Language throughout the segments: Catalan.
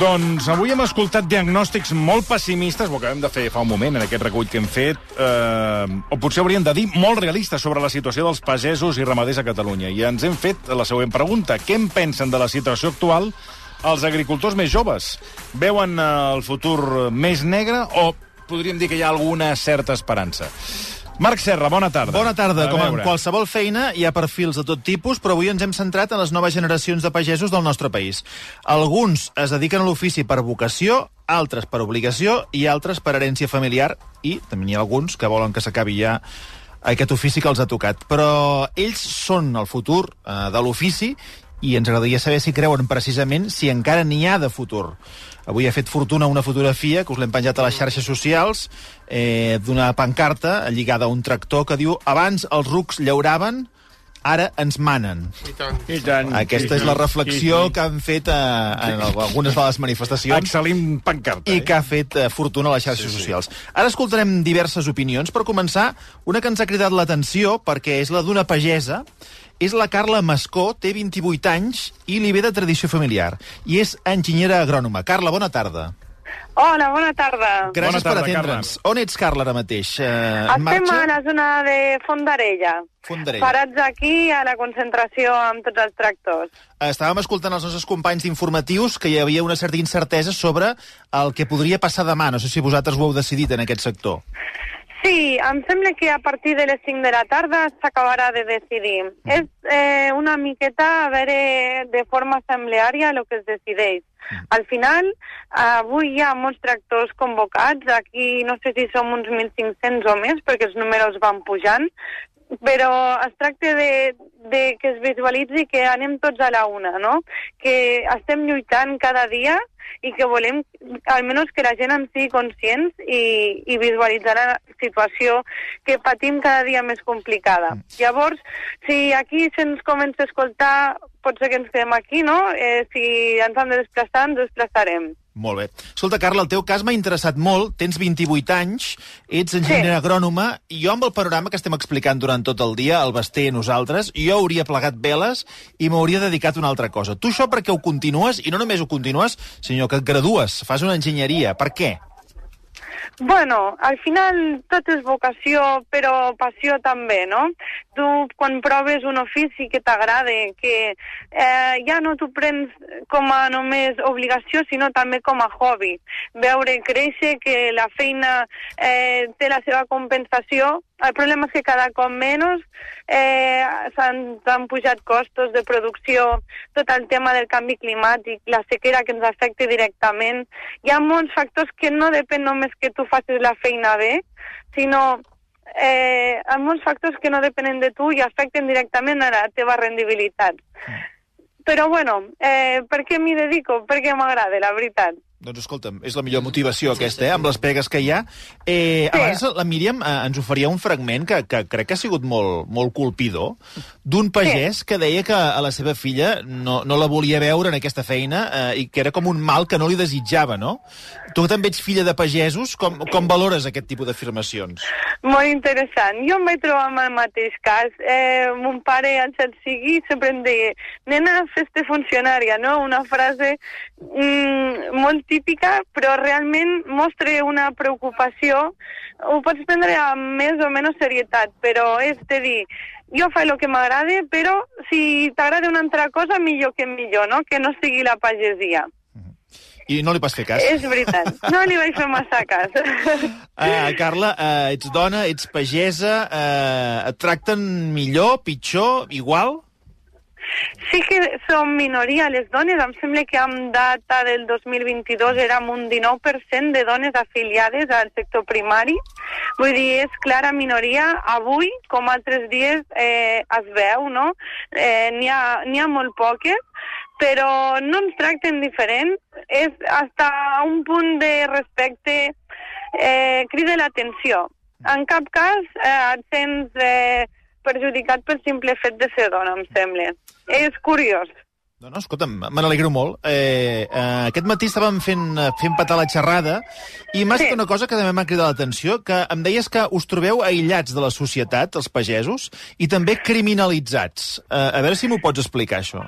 Doncs avui hem escoltat diagnòstics molt pessimistes, ho acabem de fer fa un moment en aquest recull que hem fet, eh, o potser hauríem de dir molt realistes sobre la situació dels pagesos i ramaders a Catalunya. I ens hem fet la següent pregunta. Què en pensen de la situació actual els agricultors més joves? Veuen el futur més negre o podríem dir que hi ha alguna certa esperança? Marc Serra, bona tarda. Bona tarda. A Com en qualsevol feina, hi ha perfils de tot tipus, però avui ens hem centrat en les noves generacions de pagesos del nostre país. Alguns es dediquen a l'ofici per vocació, altres per obligació i altres per herència familiar, i també n'hi ha alguns que volen que s'acabi ja aquest ofici que els ha tocat. Però ells són el futur eh, de l'ofici i ens agradaria saber si creuen precisament si encara n'hi ha de futur. Avui ha fet fortuna una fotografia que us l'hem penjat a les xarxes socials eh, d'una pancarta lligada a un tractor que diu abans els rucs llauraven, ara ens manen. I tant. I tant. Aquesta és la reflexió que han fet eh, en algunes de les manifestacions Excel·lent pancarta. i que ha fet eh, fortuna a les xarxes sí, sí. socials. Ara escoltarem diverses opinions. Per començar, una que ens ha cridat l'atenció, perquè és la d'una pagesa, és la Carla Mascó, té 28 anys i li ve de tradició familiar. I és enginyera agrònoma. Carla, bona tarda. Hola, bona tarda. Gràcies Bona tarda, per atendre'ns. On ets, Carla, ara mateix? Eh, Estem marxa? a la zona de Fondarella. Fondarella. Parats aquí a la concentració amb tots els tractors. Estàvem escoltant els nostres companys d'informatius que hi havia una certa incertesa sobre el que podria passar demà. No sé si vosaltres ho heu decidit en aquest sector. Sí, em sembla que a partir de les 5 de la tarda s'acabarà de decidir. Mm. És eh, una miqueta a veure de forma assembleària el que es decideix. Mm. Al final, avui hi ha molts tractors convocats, aquí no sé si som uns 1.500 o més, perquè els números van pujant, però es tracta de, de que es visualitzi que anem tots a la una, no? Que estem lluitant cada dia i que volem almenys que la gent en sigui conscients i, i visualitzar la situació que patim cada dia més complicada. Llavors, si aquí se'ns comença a escoltar, pot ser que ens quedem aquí, no? Eh, si ens hem de desplaçar, ens desplaçarem. Molt bé. Escolta, Carla, el teu cas m'ha interessat molt. Tens 28 anys, ets enginyera Sí. agrònoma, i jo amb el panorama que estem explicant durant tot el dia, el Basté i nosaltres, jo hauria plegat veles i m'hauria dedicat a una altra cosa. Tu això perquè ho continues, i no només ho continues, sinó que et gradues, fas una enginyeria. Per què? Bueno, al final tot és vocació, però passió també, no? Tu, quan proves un ofici que t'agrada, que eh, ja no t'ho prens com a només obligació, sinó també com a hobby. Veure créixer, que la feina eh, té la seva compensació, el problema és que cada cop menys eh, s'han s'han pujat costos de producció, tot el tema del canvi climàtic, la sequera que ens afecta directament. Hi ha molts factors que no depèn només que tu facis la feina bé, sinó eh, hi ha molts factors que no depenen de tu i afecten directament a la teva rendibilitat. Però bueno, eh, per què m'hi dedico? Perquè m'agrada, la veritat. Doncs escolta'm, és la millor motivació aquesta, eh? amb les pegues que hi ha. Eh, Sí. Abans la Míriam eh, ens oferia un fragment que, que crec que ha sigut molt, molt colpidor, d'un pagès que deia que a la seva filla no, no la volia veure en aquesta feina eh, i que era com un mal que no li desitjava, no? Tu també ets filla de pagesos, com, com valores aquest tipus d'afirmacions? Molt interessant. Jo em vaig trobar amb el mateix cas. Eh, mon pare, al cel sigui, sempre em deia nena, fes-te funcionària, no? Una frase mm, molt típica, però realment mostra una preocupació. Ho pots prendre amb més o menys serietat, però és de dir, jo faig el que m'agrada, però si t'agrada una altra cosa, millor que millor, no? Que no sigui la pagesia. I no li vas fer cas? És veritat. No li vaig fer massa cas. Uh, Carla, uh, ets dona, ets pagesa, uh, et tracten millor, pitjor, igual? Sí que som minoria les dones, em sembla que amb data del 2022 érem un 19% de dones afiliades al sector primari. Vull dir, és clara minoria. Avui, com altres dies, eh, es veu, no? Eh, N'hi ha, ha molt poques, però no ens tracten diferent. És hasta un punt de respecte eh, crida l'atenció. En cap cas eh, et sents eh, perjudicat pel simple fet de ser dona, em sembla. És curiós. No, no, escolta'm, me n'alegro molt. Eh, eh, aquest matí estàvem fent, eh, fent petar la xerrada i m'ha Sí. una cosa que també m'ha cridat l'atenció, que em deies que us trobeu aïllats de la societat, els pagesos, i també criminalitzats. Eh, a veure si m'ho pots explicar, això.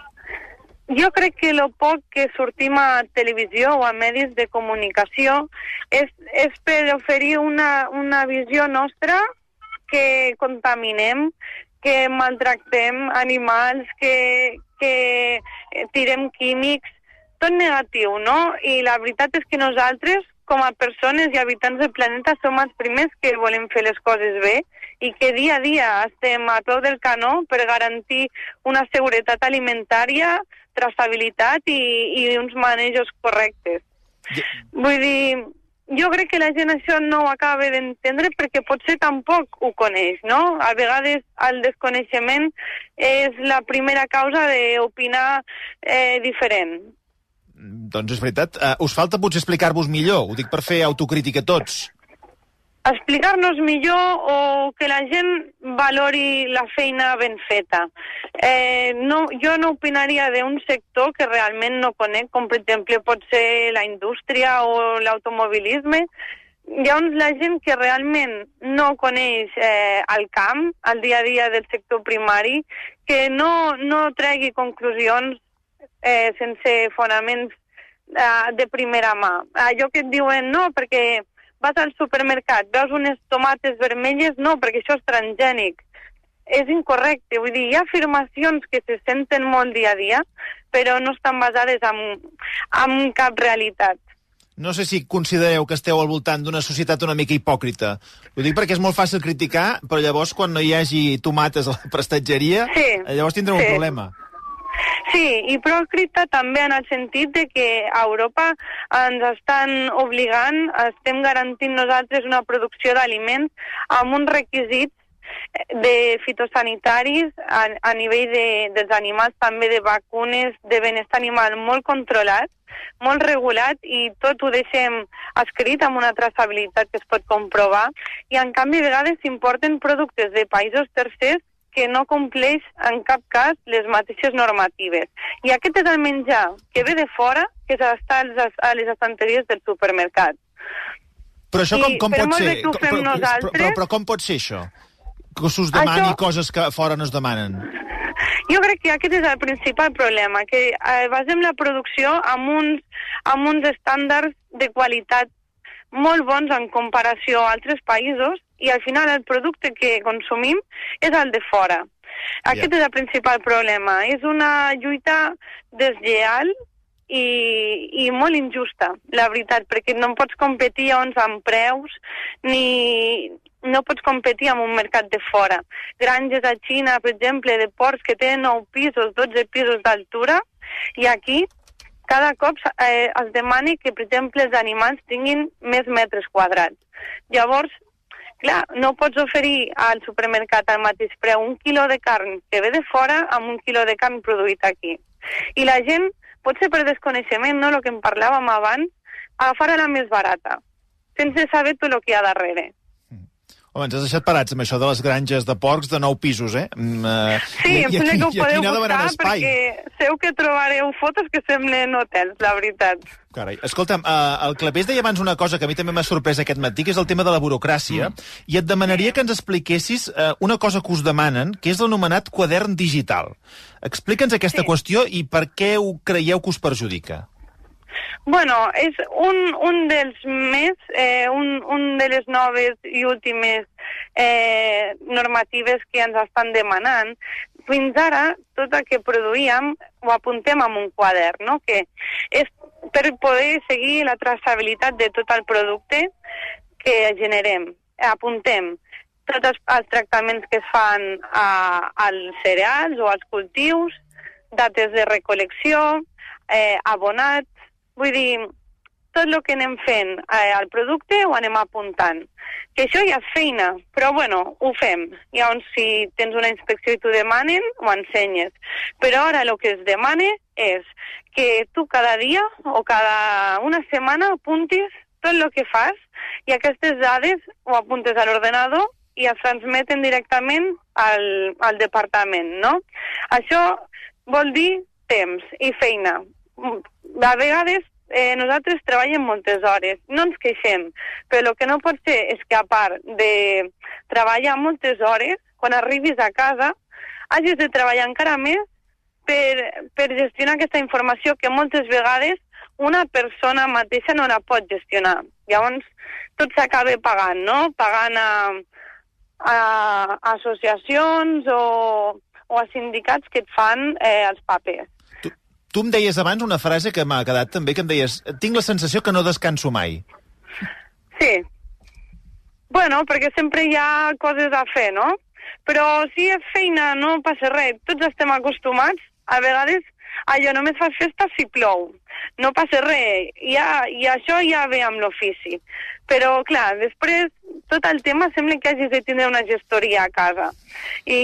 jo crec que el poc que sortim a televisió o a medis de comunicació és, és per oferir una, una visió nostra que contaminem, que maltractem animals, que, que tirem químics, tot negatiu, no? I la veritat és que nosaltres, com a persones i habitants del planeta, som els primers que volem fer les coses bé i que dia a dia estem a peu del canó per garantir una seguretat alimentària, traçabilitat i, i uns manejos correctes. Vull dir, jo crec que la gent això no ho acaba d'entendre perquè potser tampoc ho coneix, no? A vegades el desconeixement és la primera causa d'opinar eh, diferent. Doncs és veritat. Uh, us falta potser explicar-vos millor. Ho dic per fer autocrítica tots. Explicar-nos millor o que la gent valori la feina ben feta. Eh, no, jo no opinaria d'un sector que realment no conec, com per exemple pot ser la indústria o l'automobilisme. Llavors la gent que realment no coneix eh, el camp, el dia a dia del sector primari, que no, no tregui conclusions eh, sense fonaments eh, de primera mà. Allò que et diuen no, perquè vas al supermercat, veus unes tomates vermelles, no, perquè això és transgènic. És incorrecte, vull dir, hi ha afirmacions que se senten molt dia a dia, però no estan basades en, en cap realitat. No sé si considereu que esteu al voltant d'una societat una mica hipòcrita. Ho dic perquè és molt fàcil criticar, però llavors quan no hi hagi tomates a la prestatgeria, Sí, llavors tindrem sí. un problema. Sí, i pròcrita també en el sentit de que a Europa ens estan obligant, estem garantint nosaltres una producció d'aliments amb uns requisits de fitosanitaris a, a nivell de, dels animals, també de vacunes, de benestar animal molt controlat, molt regulat i tot ho deixem escrit amb una traçabilitat que es pot comprovar. I en canvi a vegades s'importen productes de països tercers que no compleix en cap cas les mateixes normatives. I aquest és el menjar que ve de fora, que està als- a les estanteries del supermercat. Però això I com, com per pot ser? però, però, nosaltres- però, però com pot ser això? Que s'us demani Això- coses que fora no es demanen. Jo crec que aquest és el principal problema, que eh, basem la producció amb uns, amb uns estàndards de qualitat molt bons en comparació a altres països i al final el producte que consumim és el de fora. Aquest Ja. és el principal problema. És una lluita deslleal i, i molt injusta, la veritat, perquè no pots competir llavors amb preus ni no pots competir amb un mercat de fora. Granges a Xina, per exemple, de porcs que tenen 9 pisos, 12 pisos d'altura, i aquí cada cop eh, es demani que, per exemple, els animals tinguin més metres quadrats. Llavors, clar, no pots oferir al supermercat al mateix preu un quilo de carn que ve de fora amb un quilo de carn produït aquí. I la gent, potser per desconeixement, no, el que en parlàvem abans, agafarà la més barata, sense saber tot el que hi ha darrere. Home, ens has deixat parats amb això de les granges de porcs de nou pisos, eh? Mm, eh, Sí, i- em sembla que ho podeu buscar perquè segur que trobareu fotos que semblen hotels, la veritat. Carai. Escolta'm, uh, el Clavés deia abans una cosa que a mi també m'ha sorprès aquest matí, que és el tema de la burocràcia, mm. i et demanaria que ens expliquessis uh, una cosa que us demanen, que és l'anomenat quadern digital. Explica'ns aquesta Sí. qüestió i per què ho creieu que us perjudica. Bueno, és un, un dels més, eh, un, un de les noves i últimes eh, normatives que ens estan demanant. Fins ara, tot el que produïem ho apuntem en un quadern, no? que és per poder seguir la traçabilitat de tot el producte que generem. Apuntem tots els, els tractaments que es fan a, als cereals o als cultius, dates de recolecció, eh, abonats, vull dir, tot el que anem fent eh, al producte ho anem apuntant. Que això ja és feina, però bueno, ho fem. Llavors, si tens una inspecció i t'ho demanen, ho ensenyes. Però ara el que es demana és que tu cada dia o cada una setmana apuntis tot el que fas i aquestes dades ho apuntes a l'ordenador i es transmeten directament al, al departament, no? Això vol dir temps i feina. A vegades eh, nosaltres treballem moltes hores, no ens queixem, però el que no pot ser és que a part de treballar moltes hores, quan arribis a casa, hagis de treballar encara més per, per gestionar aquesta informació que moltes vegades una persona mateixa no la pot gestionar. Llavors, tot s'acaba pagant, no? Pagant a, a, a associacions o, o a sindicats que et fan eh, els papers. Tu, em deies abans una frase que m'ha quedat també, que em deies tinc la sensació que no descanso mai. Sí. Bueno, perquè sempre hi ha coses a fer, no? Però si és feina no passa res. Tots estem acostumats. A vegades allò només fas festa si plou. No passa res. Ja, I això ja ve amb l'ofici. Però, clar, després tot el tema sembla que hagis de tindre una gestoria a casa. I,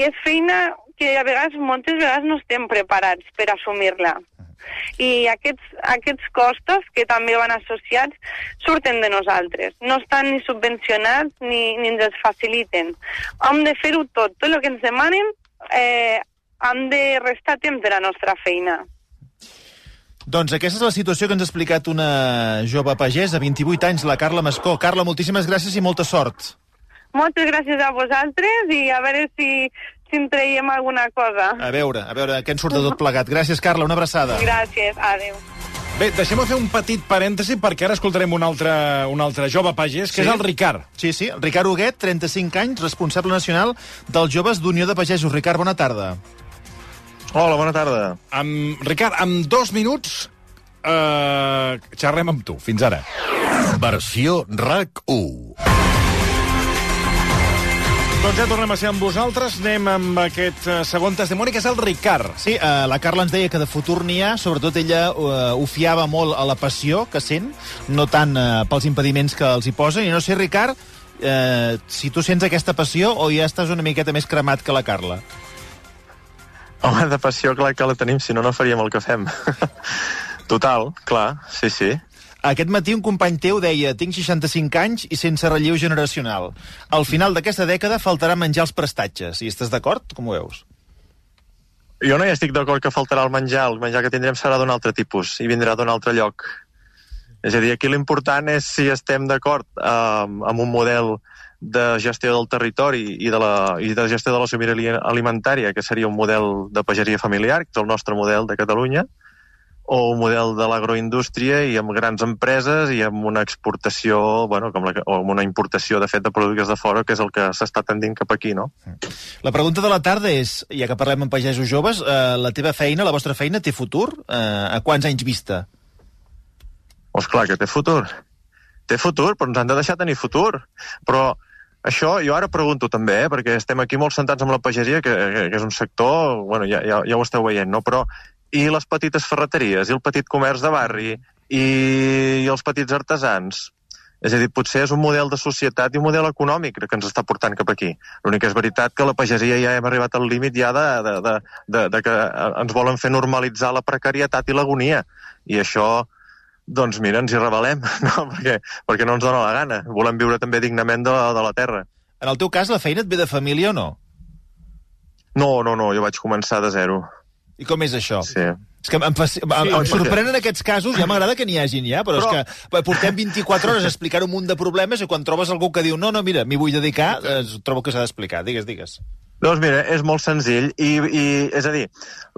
i és feina que a vegades, moltes vegades no estem preparats per assumir-la. I aquests, aquests costos, que també van associats, surten de nosaltres. No estan ni subvencionats ni, ni ens els faciliten. Hem de fer-ho tot. Tot el que ens demanen eh, hem de restar temps de la nostra feina. Doncs aquesta és la situació que ens ha explicat una jove pagesa, 28 anys, la Carla Mascó. Carla, moltíssimes gràcies i molta sort. Moltes gràcies a vosaltres i a veure si, si en traiem alguna cosa. A veure, a veure què en surt de tot plegat. Gràcies, Carla, una abraçada. Gràcies, adeu. Bé, deixem-me fer un petit parèntesi perquè ara escoltarem un altre, un altre jove pagès, que Sí? és el Ricard. Sí, sí, Ricard Huguet, 35 anys, responsable nacional dels joves d'Unió de Pagesos. Ricard, bona tarda. Hola, bona tarda. Amb, Ricard, amb dos minuts eh, xerrem amb tu. Fins ara. Versió RAC 1. Doncs ja tornem a ser amb vosaltres. Anem amb aquest eh, segon testimoni, que és el Ricard. Sí, eh, la Carla ens deia que de futur n'hi ha, sobretot ella eh, ho fiava molt a la passió que sent, no tant eh, pels impediments que els hi posen. I no sé, Ricard, eh, si tu sents aquesta passió o ja estàs una miqueta més cremat que la Carla. Home, de passió, clar que la tenim, si no, no faríem el que fem. Total, clar, sí, sí. Aquest matí un company teu deia tinc 65 anys i sense relleu generacional. Al final d'aquesta dècada faltarà menjar els prestatges. I estàs d'acord? Com ho veus? Jo no hi estic d'acord que faltarà el menjar. El menjar que tindrem serà d'un altre tipus i vindrà d'un altre lloc. És a dir, aquí l'important és si estem d'acord eh, amb un model de gestió del territori i de, la, i de gestió de la sobirania alimentària, que seria un model de pageria familiar, que és el nostre model de Catalunya, o un model de l'agroindústria i amb grans empreses i amb una exportació, bueno, com la, o amb una importació, de fet, de productes de fora, que és el que s'està tendint cap aquí, no? La pregunta de la tarda és, ja que parlem amb pagesos joves, eh, la teva feina, la vostra feina, té futur? Eh, a quants anys vista? Doncs clar que té futur. Té futur, però ens han de deixar tenir futur. Però això jo ara pregunto també, eh, perquè estem aquí molt sentats amb la pageria, que, que, que és un sector, bueno, ja, ja, ja ho esteu veient, no? Però i les petites ferreteries, i el petit comerç de barri, i, i els petits artesans? És a dir, potser és un model de societat i un model econòmic que ens està portant cap aquí. L'únic és veritat que la pagesia ja hem arribat al límit ja de, de, de, de, de que ens volen fer normalitzar la precarietat i l'agonia. I això, doncs mira, ens hi rebel·lem, no? perquè, perquè no ens dona la gana. Volem viure també dignament de de la terra. En el teu cas, la feina et ve de família o no? No, no, no, jo vaig començar de zero. I com és això? Sí. És que em, fa, em, em sorprenen aquests casos, ja m'agrada que n'hi hagin ja, però, Però- és que portem 24 hores a explicar un munt de problemes i quan trobes algú que diu no, no, mira, m'hi vull dedicar, eh, trobo que s'ha d'explicar. Digues, digues. Doncs mira, és molt senzill i, i és a dir,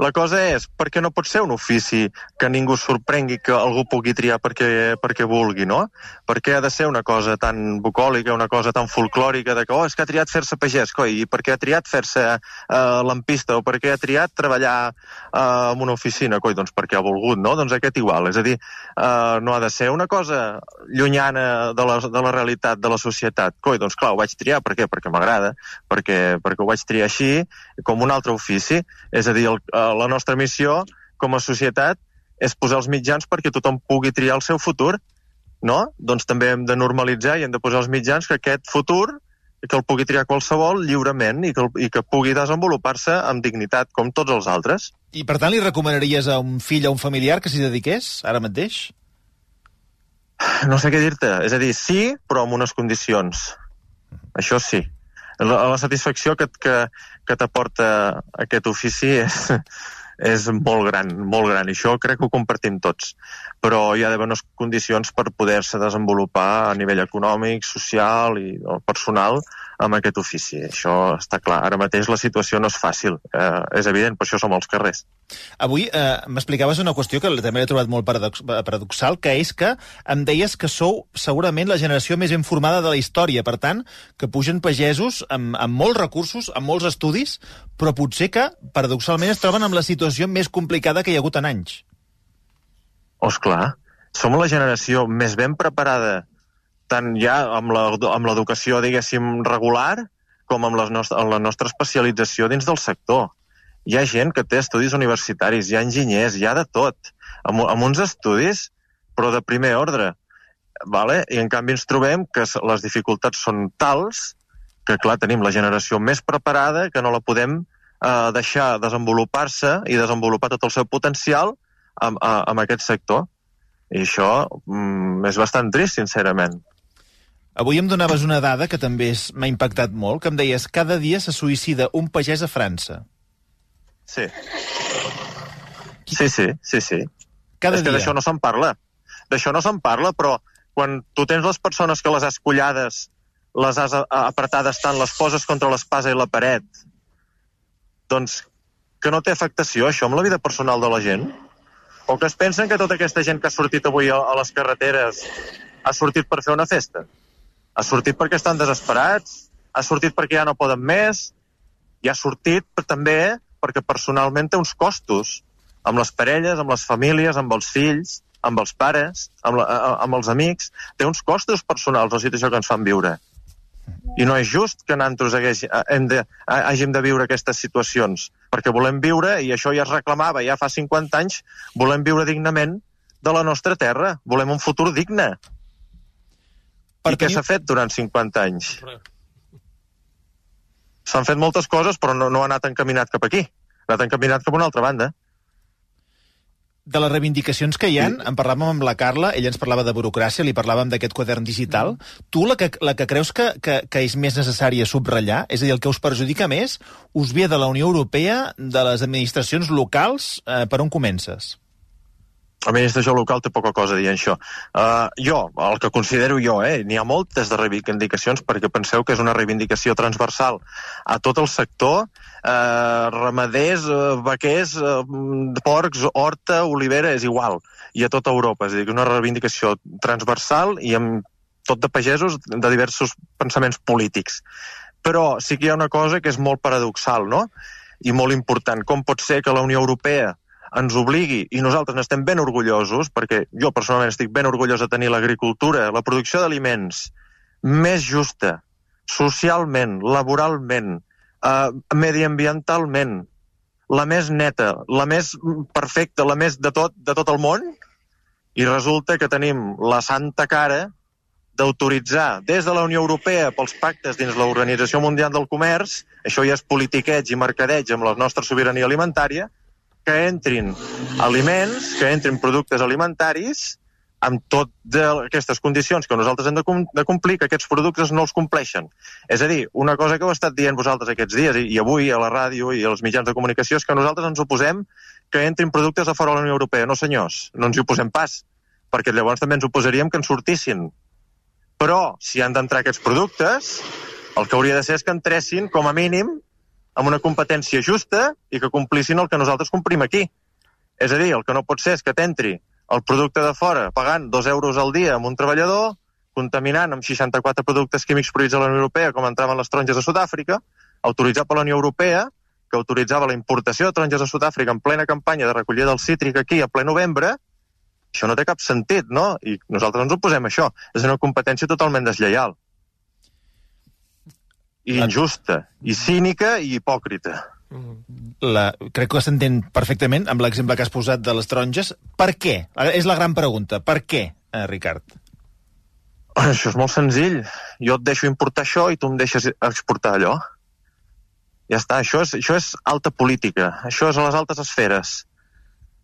la cosa és per què no pot ser un ofici que ningú sorprengui que algú pugui triar perquè, perquè vulgui, no? Per què ha de ser una cosa tan bucòlica, una cosa tan folclòrica de que, oh, és que ha triat fer-se pagès, coi, i per què ha triat fer-se uh, lampista, o per què ha triat treballar uh, en una oficina, coi, doncs perquè ha volgut, no? Doncs aquest igual, és a dir, uh, no ha de ser una cosa llunyana de la, de la realitat de la societat, coi, doncs clar, ho vaig triar, per què? Perquè m'agrada, perquè, perquè ho vaig triar així, com un altre ofici. És a dir, el, eh, la nostra missió com a societat és posar els mitjans perquè tothom pugui triar el seu futur, no? Doncs també hem de normalitzar i hem de posar els mitjans que aquest futur que el pugui triar qualsevol lliurement i que, el, i que pugui desenvolupar-se amb dignitat, com tots els altres. I per tant li recomanaries a un fill o un familiar que s'hi dediqués, ara mateix? No sé què dir-te. És a dir, sí, però amb unes condicions. Això sí. La, la satisfacció que, que, que t'aporta aquest ofici és, és molt gran, molt gran. I això crec que ho compartim tots. Però hi ha d'haver unes condicions per poder-se desenvolupar a nivell econòmic, social i personal amb aquest ofici. Això està clar. Ara mateix la situació no és fàcil. Eh, és evident, per això som als carrers. Avui eh, m'explicaves una qüestió que també l'he trobat molt paradox paradoxal, que és que em deies que sou segurament la generació més informada de la història, per tant, que pugen pagesos amb, amb molts recursos, amb molts estudis, però potser que, paradoxalment, es troben amb la situació més complicada que hi ha hagut en anys. Oh, esclar. Som la generació més ben preparada tant ja amb l'educació, diguéssim, regular, com amb, les nostres, amb la nostra especialització dins del sector. Hi ha gent que té estudis universitaris, hi ha enginyers, hi ha de tot, amb, amb uns estudis, però de primer ordre. Vale? I en canvi ens trobem que les dificultats són tals que, clar, tenim la generació més preparada que no la podem eh, deixar desenvolupar-se i desenvolupar tot el seu potencial amb, amb aquest sector. I això mm, és bastant trist, sincerament. Avui em donaves una dada que també m'ha impactat molt, que em deies cada dia se suïcida un pagès a França. Sí. Sí, sí, sí, sí. Cada és que d'això no se'n parla. D'això no se'n parla, però quan tu tens les persones que les has collades, les has apretades tant, les poses contra l'espasa i la paret, doncs que no té afectació això amb la vida personal de la gent? O que es pensen que tota aquesta gent que ha sortit avui a les carreteres ha sortit per fer una festa? Ha sortit perquè estan desesperats, ha sortit perquè ja no poden més, i ha sortit també perquè personalment té uns costos amb les parelles, amb les famílies, amb els fills, amb els pares, amb, la, amb els amics. Té uns costos personals la situació que ens fan viure. I no és just que nosaltres hagués, hem de, hàgim de viure aquestes situacions, perquè volem viure, i això ja es reclamava ja fa 50 anys, volem viure dignament de la nostra terra, volem un futur digne. Per I tenir... què s'ha fet durant 50 anys? S'han fet moltes coses, però no, no ha anat encaminat cap aquí. Ha anat encaminat cap a una altra banda. De les reivindicacions que hi han, sí. en parlàvem amb la Carla, ella ens parlava de burocràcia, li parlàvem d'aquest quadern digital. Mm. Tu la que, la que creus que, que, que és més necessària subratllar, és a dir, el que us perjudica més, us ve de la Unió Europea, de les administracions locals, eh, per on comences? L'administració local té poca cosa a dir això. Uh, jo, el que considero jo, eh, n'hi ha moltes de reivindicacions perquè penseu que és una reivindicació transversal a tot el sector, uh, ramaders, uh, vaquers, uh, porcs, horta, olivera, és igual, i a tota Europa. És a dir, que una reivindicació transversal i amb tot de pagesos de diversos pensaments polítics. Però sí que hi ha una cosa que és molt paradoxal, no?, i molt important. Com pot ser que la Unió Europea ens obligui, i nosaltres n'estem ben orgullosos, perquè jo personalment estic ben orgullós de tenir l'agricultura, la producció d'aliments més justa, socialment, laboralment, eh, mediambientalment, la més neta, la més perfecta, la més de tot, de tot el món, i resulta que tenim la santa cara d'autoritzar des de la Unió Europea pels pactes dins l'Organització Mundial del Comerç, això ja és politiqueig i mercadeig amb la nostra sobirania alimentària, que entrin aliments, que entrin productes alimentaris amb tot d'aquestes condicions que nosaltres hem de, com de complir, que aquests productes no els compleixen. És a dir, una cosa que heu estat dient vosaltres aquests dies, i, i avui a la ràdio i als mitjans de comunicació, és que nosaltres ens oposem que entrin productes a fora de la Unió Europea. No, senyors, no ens hi oposem pas, perquè llavors també ens oposaríem que en sortissin. Però, si han d'entrar aquests productes, el que hauria de ser és que entressin, com a mínim, amb una competència justa i que complissin el que nosaltres complim aquí. És a dir, el que no pot ser és que t'entri el producte de fora pagant dos euros al dia amb un treballador, contaminant amb 64 productes químics prohibits a la Unió Europea, com entraven les taronges a Sud-àfrica, autoritzat per la Unió Europea, que autoritzava la importació de taronges a Sud-àfrica en plena campanya de recollida del cítric aquí a ple novembre, això no té cap sentit, no? I nosaltres ens oposem a això. És una competència totalment deslleial i injusta, i cínica i hipòcrita. La, crec que s'entén perfectament amb l'exemple que has posat de les taronges. Per què? És la gran pregunta. Per què, eh, Ricard? Això és molt senzill. Jo et deixo importar això i tu em deixes exportar allò. Ja està, això és, això és alta política, això és a les altes esferes.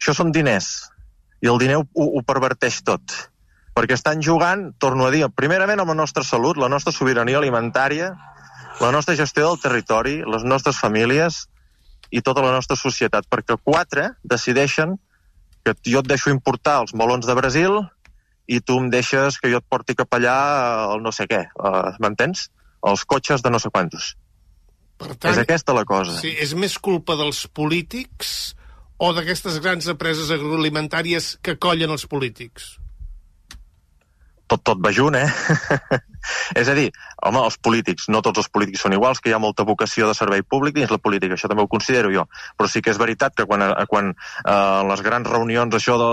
Això són diners, i el diner ho, ho perverteix tot. Perquè estan jugant, torno a dir, primerament amb la nostra salut, la nostra sobirania alimentària, la nostra gestió del territori, les nostres famílies i tota la nostra societat, perquè quatre decideixen que jo et deixo importar els melons de Brasil i tu em deixes que jo et porti cap allà el no sé què, uh, m'entens? els cotxes de no sé quantos. Per Tant, és aquesta la cosa. Sí, és més culpa dels polítics o d'aquestes grans empreses agroalimentàries que collen els polítics? Tot, tot va junt, eh? és a dir, home, els polítics, no tots els polítics són iguals, que hi ha molta vocació de servei públic dins la política, això també ho considero jo. Però sí que és veritat que quan, eh, quan eh, les grans reunions, això de,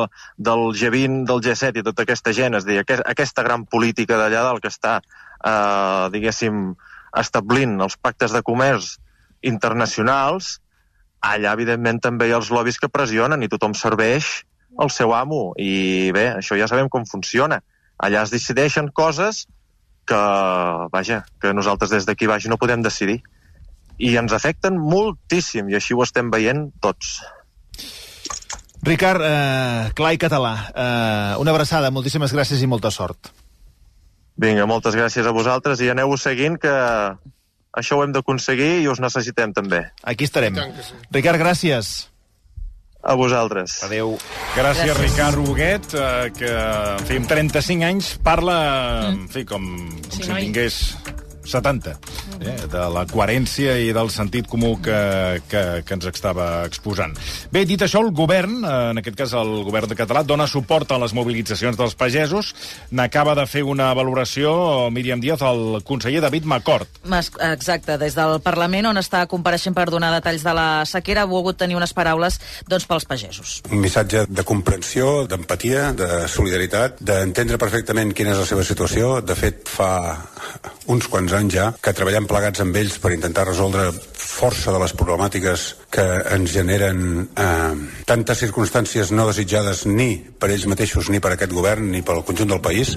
del G20, del G7 i tota aquesta gent, és a dir, aquest, aquesta gran política d'allà dalt que està, eh, diguéssim, establint els pactes de comerç internacionals, allà, evidentment, també hi ha els lobbies que pressionen i tothom serveix el seu amo. I bé, això ja sabem com funciona allà es decideixen coses que, vaja, que nosaltres des d'aquí baix no podem decidir. I ens afecten moltíssim, i així ho estem veient tots. Ricard, eh, clar i català, eh, una abraçada, moltíssimes gràcies i molta sort. Vinga, moltes gràcies a vosaltres i aneu seguint que això ho hem d'aconseguir i us necessitem també. Aquí estarem. Sí. Ricard, gràcies. A vosaltres. Adeu. Gràcies, Gràcies. Ricard Huguet, eh, que, en fi, amb 35 anys parla, en fi, com, com Sí, si noi. tingués 70, eh, de la coherència i del sentit comú que, que, que ens estava exposant. Bé, dit això, el govern, eh, en aquest cas el govern de català, dona suport a les mobilitzacions dels pagesos. N'acaba de fer una valoració, Míriam Díaz, el conseller David Macort. Mas- Exacte, des del Parlament, on està compareixent per donar detalls de la sequera, ha volgut tenir unes paraules doncs, pels pagesos. un missatge de comprensió, d'empatia, de solidaritat, d'entendre perfectament quina és la seva situació. De fet, fa uns quants anys ja que treballem plegats amb ells per intentar resoldre força de les problemàtiques que ens generen eh, tantes circumstàncies no desitjades ni per ells mateixos, ni per aquest govern, ni pel conjunt del país.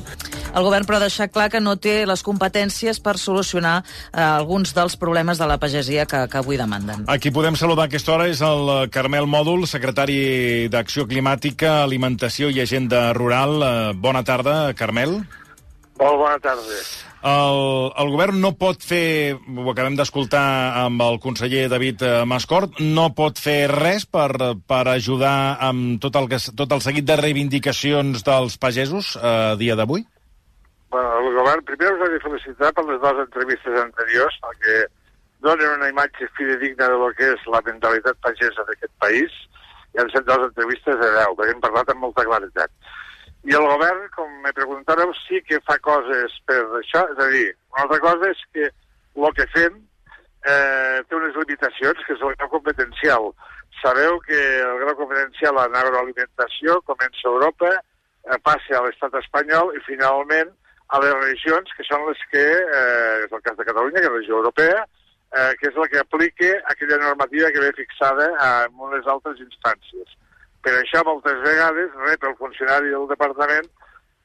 El govern, però, ha deixat clar que no té les competències per solucionar eh, alguns dels problemes de la pagesia que, que avui demanden. A qui podem saludar a aquesta hora és el Carmel Mòdul, secretari d'Acció Climàtica, Alimentació i Agenda Rural. Eh, Bona tarda, Carmel. Molt bona tarda. El, el govern no pot fer, ho acabem d'escoltar amb el conseller David eh, Mascort, no pot fer res per, per ajudar amb tot el, que, tot el seguit de reivindicacions dels pagesos eh, a dia d'avui? Bueno, el govern primer us ha de felicitar per les dues entrevistes anteriors, perquè donen una imatge fidedigna de lo que és la mentalitat pagesa d'aquest país, i han set dues entrevistes de 10, perquè hem parlat amb molta claritat. I el govern, com me preguntàreu, sí que fa coses per això, és a dir, una altra cosa és que el que fem eh, té unes limitacions, que és el grau competencial. Sabeu que el grau competencial en agroalimentació comença a Europa, eh, passa a l'estat espanyol i finalment a les regions, que són les que, eh, és el cas de Catalunya, que és la regió europea, eh, que és la que aplica aquella normativa que ve fixada en unes altres instàncies. Per això, moltes vegades, rep el funcionari del departament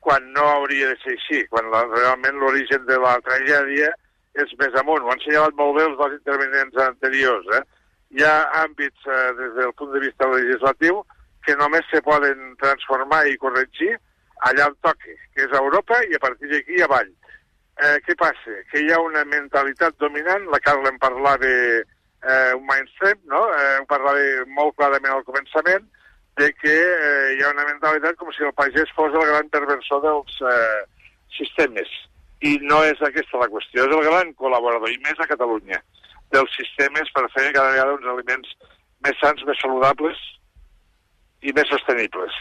quan no hauria de ser així, quan la, realment l'origen de la tragèdia és més amunt. Ho han assenyalat molt bé els dos intervenents anteriors. Eh? Hi ha àmbits, eh, des del punt de vista legislatiu, que només se poden transformar i corregir allà on toqui, que és a Europa i a partir d'aquí avall. Eh, què passa? Que hi ha una mentalitat dominant, la Carla en parlava eh, un mainstream, no? eh, ho parlava molt clarament al començament, de que eh, hi ha una mentalitat com si el pagès fos el gran perversor dels eh, sistemes. I no és aquesta la qüestió, és el gran col·laborador, i més a Catalunya, dels sistemes per fer cada vegada uns aliments més sants, més saludables i més sostenibles.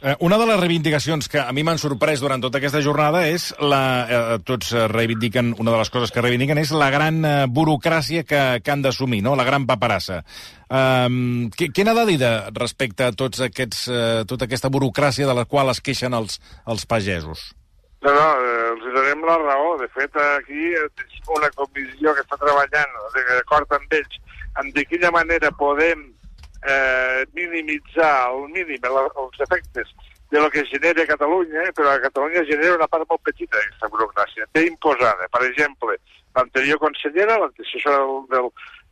Eh, una de les reivindicacions que a mi m'han sorprès durant tota aquesta jornada és la... Eh, tots eh, reivindiquen, una de les coses que reivindiquen és la gran eh, burocràcia que, que han d'assumir, no? la gran paperassa. Um, què, què n'ha de dir de, respecte a tots aquests, eh, tota aquesta burocràcia de la qual es queixen els, els pagesos? No, no, eh, els donem la raó. De fet, aquí una comissió que està treballant d'acord amb ells en de quina manera podem eh, minimitzar al mínim el, els efectes de lo que genera Catalunya, eh, però a Catalunya genera una part molt petita d'aquesta burocràcia. Té imposada, per exemple, l'anterior consellera, l'antecessora del, del,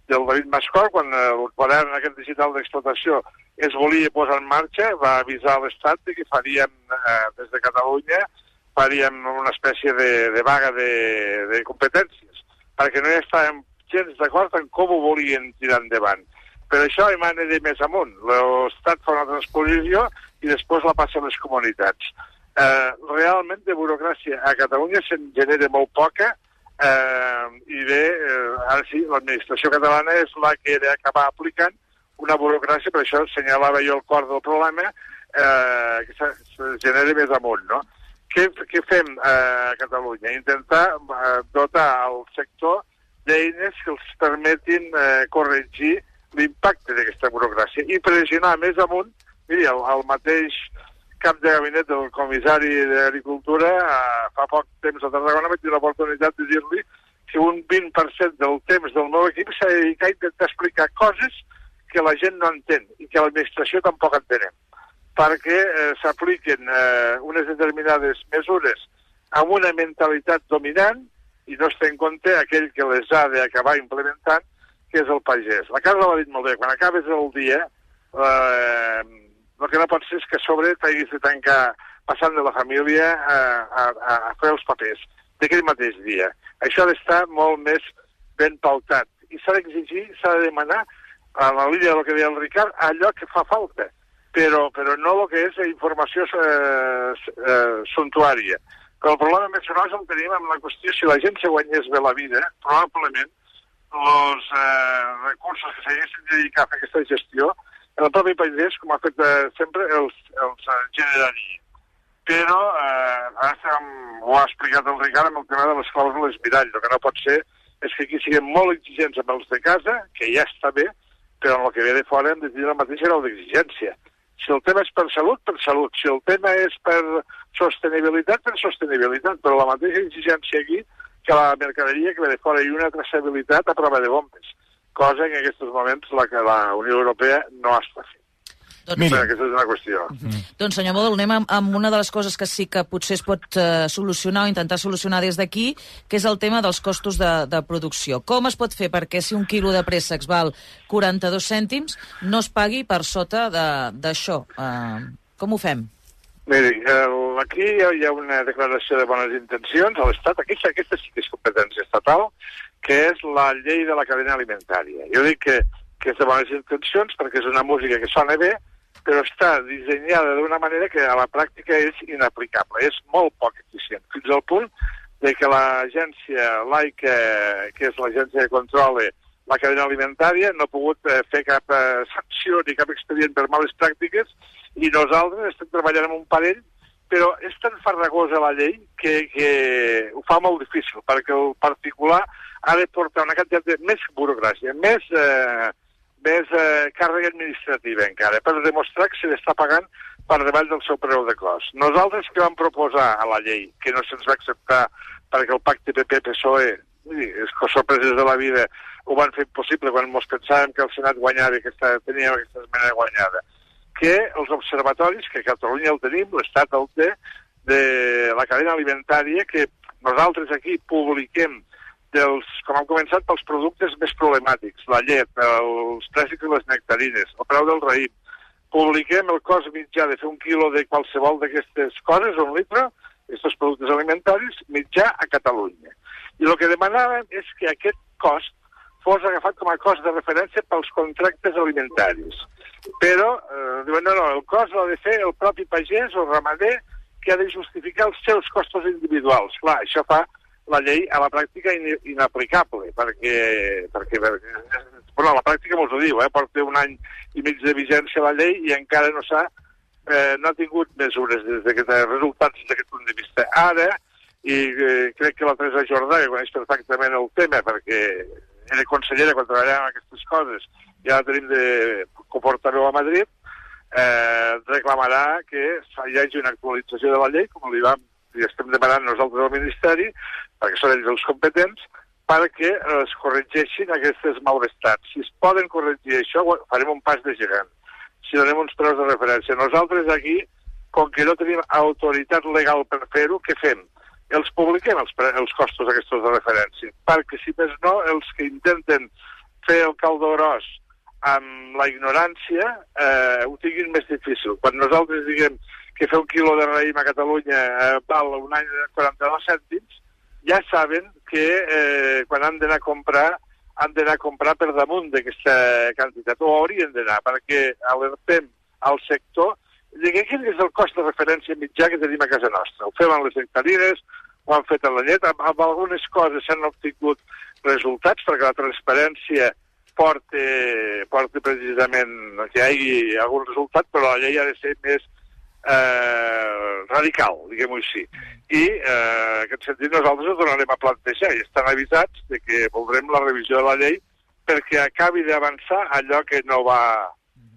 del David Mascor, quan eh, el quadern aquest digital d'explotació es volia posar en marxa, va avisar l'Estat que faríem eh, des de Catalunya faríem una espècie de, de vaga de, de competències, perquè no hi estàvem gens d'acord en com ho volien tirar endavant. Per això emana de més amunt. L'Estat fa una transposició i després la passa a les comunitats. Eh, realment de burocràcia a Catalunya se'n genera molt poca Eh, I bé, eh, ara sí, l'administració catalana és la que ha d'acabar aplicant una burocràcia, per això assenyalava jo el cor del problema, eh, que se, genera més amunt, no? Què, què fem eh, a Catalunya? Intentar eh, dotar el sector d'eines que els permetin eh, corregir l'impacte d'aquesta burocràcia i pressionar més amunt, miri, el, el mateix cap de gabinet del comissari d'Agricultura eh, fa poc temps a Tarragona vaig tenir l'oportunitat de dir-li que un 20% del temps del meu equip s'ha dedicat a intentar explicar coses que la gent no entén i que l'administració tampoc entenem perquè eh, s'apliquen eh, unes determinades mesures amb una mentalitat dominant i no es té en compte aquell que les ha d'acabar implementant, que és el pagès. La Carla l'ha dit molt bé, quan acabes el dia, eh, el que no pot ser és que a sobre t'hagis de tancar passant de la família a, a, a fer els papers d'aquell mateix dia. Això ha d'estar molt més ben pautat. I s'ha d'exigir, s'ha de demanar, a la línia del que deia el Ricard, allò que fa falta, però, però no el que és informació eh, eh, suntuària. Però el problema més gros el tenim amb la qüestió si la gent se guanyés bé la vida, probablement els eh, recursos que s'haguessin dedicat a fer aquesta gestió el propi país, com ha fet eh, sempre, els, els eh, generaria. Però, eh, ara ho ha explicat el Ricard amb el tema de les clàusules mirall. El que no pot ser és que aquí siguem molt exigents amb els de casa, que ja està bé, però en el que ve de fora hem de tenir el mateix grau d'exigència. Si el tema és per salut, per salut. Si el tema és per sostenibilitat, per sostenibilitat. Però la mateixa exigència aquí que la mercaderia que ve de fora i una traçabilitat a prova de bombes. Cosa que en aquests moments la que la Unió Europea no està fent. Doncs. Però aquesta és una qüestió. doncs senyor Model, anem amb, amb una de les coses que sí que potser es pot eh, solucionar o intentar solucionar des d'aquí, que és el tema dels costos de, de producció. Com es pot fer perquè si un quilo de préssecs val 42 cèntims, no es pagui per sota de- d'això? Eh, com ho fem? Miri, el, aquí hi ha, hi ha una declaració de bones intencions a l'Estat. Aquesta, aquesta sí que és competència estatal, que és la llei de la cadena alimentària. Jo dic que, que és de bones intencions perquè és una música que sona bé, però està dissenyada d'una manera que a la pràctica és inaplicable, és molt poc eficient, fins al punt de que l'agència laica, que és l'agència que controla la cadena alimentària, no ha pogut eh, fer cap eh, sanció ni cap expedient per males pràctiques i nosaltres estem treballant amb un parell, però és tan farragosa la llei que, que ho fa molt difícil, perquè el particular ha de portar una quantitat de més burocràcia, més, eh, més eh, càrrega administrativa encara, per demostrar que se l'està pagant per davall del seu preu de cost. Nosaltres que vam proposar a la llei, que no se'ns va acceptar perquè el pacte PP-PSOE, és que sorpreses de la vida, ho van fer impossible quan ens pensàvem que el Senat guanyava i que teníem aquesta esmena guanyada, que els observatoris, que Catalunya el tenim, l'Estat el té, de la cadena alimentària, que nosaltres aquí publiquem dels, com hem començat, pels productes més problemàtics, la llet, els plàstics i les nectarines, el preu del raïm. Publiquem el cost mitjà de fer un quilo de qualsevol d'aquestes coses, un litre, aquests productes alimentaris, mitjà a Catalunya. I el que demanàvem és que aquest cost fos agafat com a cost de referència pels contractes alimentaris. Però, eh, diuen, no, no, el cost l'ha de fer el propi pagès o ramader que ha de justificar els seus costos individuals. Clar, això fa la llei a la pràctica in inaplicable, perquè, perquè, perquè bueno, a la pràctica mos ho diu, eh? porta un any i mig de vigència la llei i encara no s'ha eh, no ha tingut mesures des de resultats des d'aquest punt de vista. Ara, i eh, crec que la Teresa Jordà, que coneix perfectament el tema, perquè era consellera quan treballàvem aquestes coses, ja la tenim de portaveu a Madrid, eh, reclamarà que hi hagi una actualització de la llei, com li vam i estem demanant nosaltres al Ministeri, perquè són ells els competents, perquè es corregeixin aquestes malvestats. Si es poden corregir això, farem un pas de gegant. Si donem uns preus de referència. Nosaltres aquí, com que no tenim autoritat legal per fer-ho, què fem? Els publiquem, els, els costos aquests de referència, perquè, si més no, els que intenten fer el caldo gros amb la ignorància eh, ho tinguin més difícil. Quan nosaltres diguem que fer un quilo de raïm a Catalunya eh, val un any de 42 cèntims, ja saben que eh, quan han d'anar a comprar han d'anar a comprar per damunt d'aquesta quantitat, o haurien d'anar, perquè alertem al sector de que quin és el cost de referència mitjà que tenim a casa nostra. Ho fem amb les nectarines, ho han fet en la llet. Amb, amb algunes coses s'han obtingut resultats, perquè la transparència porta, porta precisament que hi hagi algun resultat, però la llei ha de ser més eh, radical, diguem-ho així. I eh, en aquest sentit nosaltres ho tornarem a plantejar i estan avisats de que voldrem la revisió de la llei perquè acabi d'avançar allò que no va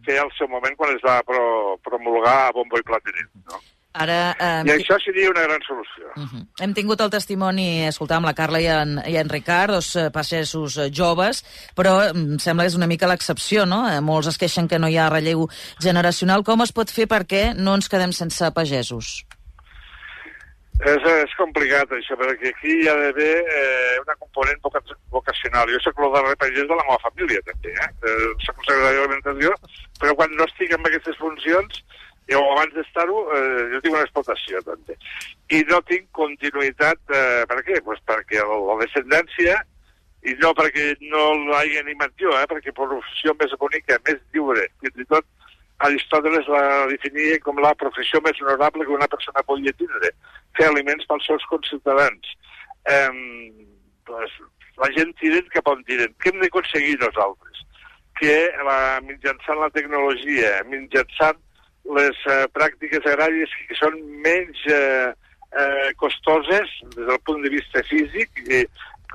fer al seu moment quan es va pro promulgar a bombo i plateret. No? Ara, eh, I això seria una gran solució. Uh -huh. Hem tingut el testimoni, escoltàvem la Carla i en, i en Ricard, dos eh, pagesos eh, joves, però em sembla que és una mica l'excepció, no? Eh, molts es queixen que no hi ha relleu generacional. Com es pot fer perquè no ens quedem sense pagesos? És, és complicat, això, perquè aquí hi ha d'haver eh, una component voca vocacional. Jo soc el darrer pagès de la meva família, també, eh? eh soc el secretari d'alimentació, però quan no estic en aquestes funcions jo abans d'estar-ho, eh, jo tinc una explotació, també. I no tinc continuïtat, eh, per què? Pues perquè la descendència, i no perquè no l'hagi animat jo, eh, perquè professió més bonica, més lliure, fins i tot Aristòteles la definia com la professió més honorable que una persona podia tindre, fer aliments pels seus conciutadans. Eh, pues, la gent tiren cap on tiren. Què hem d'aconseguir nosaltres? Que la, mitjançant la tecnologia, mitjançant les eh, pràctiques agràries que són menys eh, eh, costoses des del punt de vista físic, de,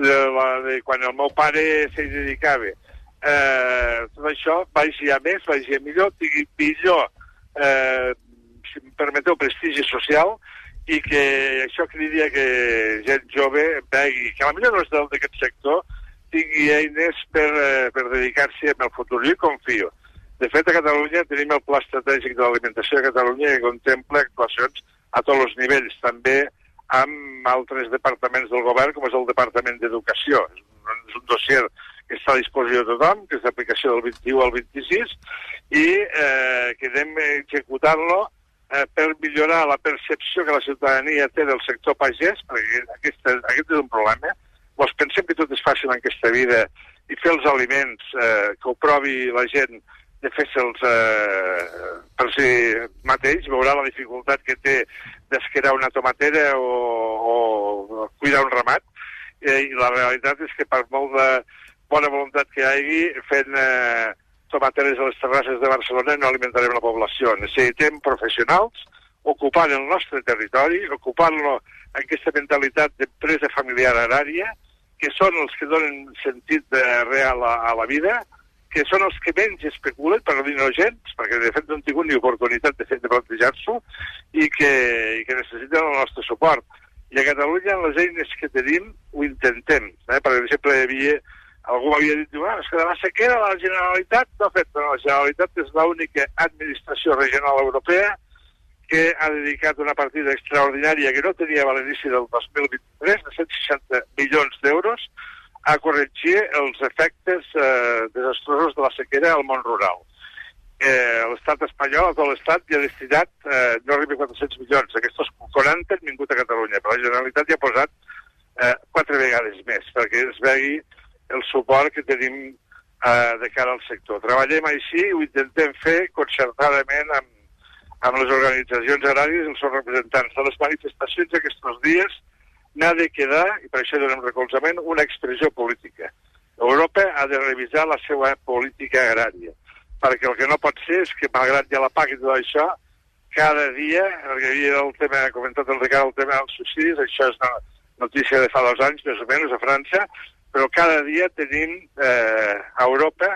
de, la, de quan el meu pare s'hi dedicava. Eh, tot això vagi a més, vagi a millor, tingui millor, eh, si em permeteu, prestigi social i que això cridi que gent jove vegi, que a la millor no és d'aquest sector, tingui eines per, eh, per dedicar-s'hi en el futur. Jo confio de fet, a Catalunya tenim el Pla Estratègic de l'Alimentació de Catalunya que contempla actuacions a tots els nivells, també amb altres departaments del govern, com és el Departament d'Educació. És un dossier que està a disposició de tothom, que és d'aplicació del 21 al 26, i eh, que anem executant-lo eh, per millorar la percepció que la ciutadania té del sector pagès, perquè aquest, aquest és un problema. Vos pensem que tot és fàcil en aquesta vida i fer els aliments, eh, que ho provi la gent, de fer-se'ls eh, per si mateix, veurà la dificultat que té d'esquerar una tomatera o, o cuidar un ramat, eh, i la realitat és que per molt de bona voluntat que hi hagi, fent eh, tomateres a les terrasses de Barcelona no alimentarem la població. Necessitem professionals ocupant el nostre territori, ocupant-lo aquesta mentalitat d'empresa familiar agrària, que són els que donen sentit de real a, a la vida, que són els que menys especulen, per no dir no gens, perquè de fet no han tingut ni oportunitat de, fet de plantejar-s'ho i, que, i que necessiten el nostre suport. I a Catalunya, amb les eines que tenim, ho intentem. Eh? Per exemple, hi havia, algú m'havia dit, ah, és que de la sequera la Generalitat no ha fet, però la Generalitat és l'única administració regional europea que ha dedicat una partida extraordinària que no tenia a l'inici del 2023, de 160 milions d'euros, a corregir els efectes eh, desastrosos de la sequera al món rural. Eh, L'estat espanyol, tot l'estat, ja ha destinat eh, no arriba a 400 milions. Aquests 40 han vingut a Catalunya, però la Generalitat ja ha posat eh, quatre vegades més, perquè es vegi el suport que tenim eh, de cara al sector. Treballem així, ho intentem fer concertadament amb, amb les organitzacions agràries els seus representants. De les manifestacions aquests dies n'ha de quedar, i per això donem recolzament, una expressió política. Europa ha de revisar la seva política agrària, perquè el que no pot ser és que, malgrat ja la PAC i tot això, cada dia, perquè hi havia el tema, ha comentat el Ricard, el tema dels suïcidis, això és una notícia de fa dos anys, més o menys, a França, però cada dia tenim eh, a Europa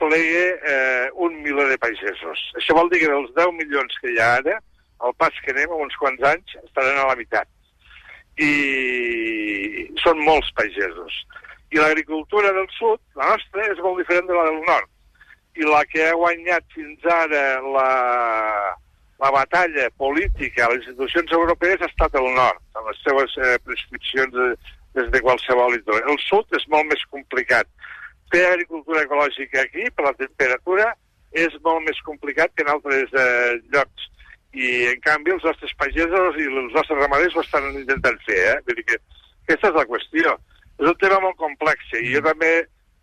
plegue eh, un miler de pagesos. Això vol dir que dels 10 milions que hi ha ara, el pas que anem, en uns quants anys, estaran a la meitat i són molts pagesos. I l'agricultura del sud, la nostra, és molt diferent de la del nord. I la que ha guanyat fins ara la, la batalla política a les institucions europees ha estat el nord, amb les seves eh, prescripcions de, des de qualsevol indústria. El sud és molt més complicat. Fer agricultura ecològica aquí, per la temperatura, és molt més complicat que en altres eh, llocs i en canvi els nostres pagesos i els nostres ramaders ho estan intentant fer, eh? Vull dir que aquesta és la qüestió. És un tema molt complex i jo també,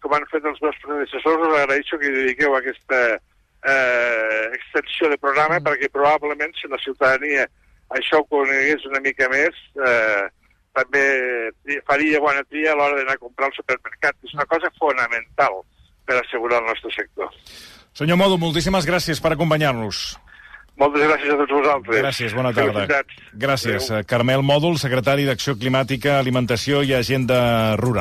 com han fet els meus predecessors, us agraeixo que dediqueu aquesta eh, extensió de programa mm. perquè probablement si la ciutadania això ho conegués una mica més, eh, també faria bona tria a l'hora d'anar a comprar al supermercat. És una cosa fonamental per assegurar el nostre sector. Senyor Modo, moltíssimes gràcies per acompanyar-nos. Moltes gràcies a tots vosaltres. Gràcies, bona tarda. Felicitats. Gràcies. Adéu. Carmel Mòdul, secretari d'Acció Climàtica, Alimentació i Agenda Rural.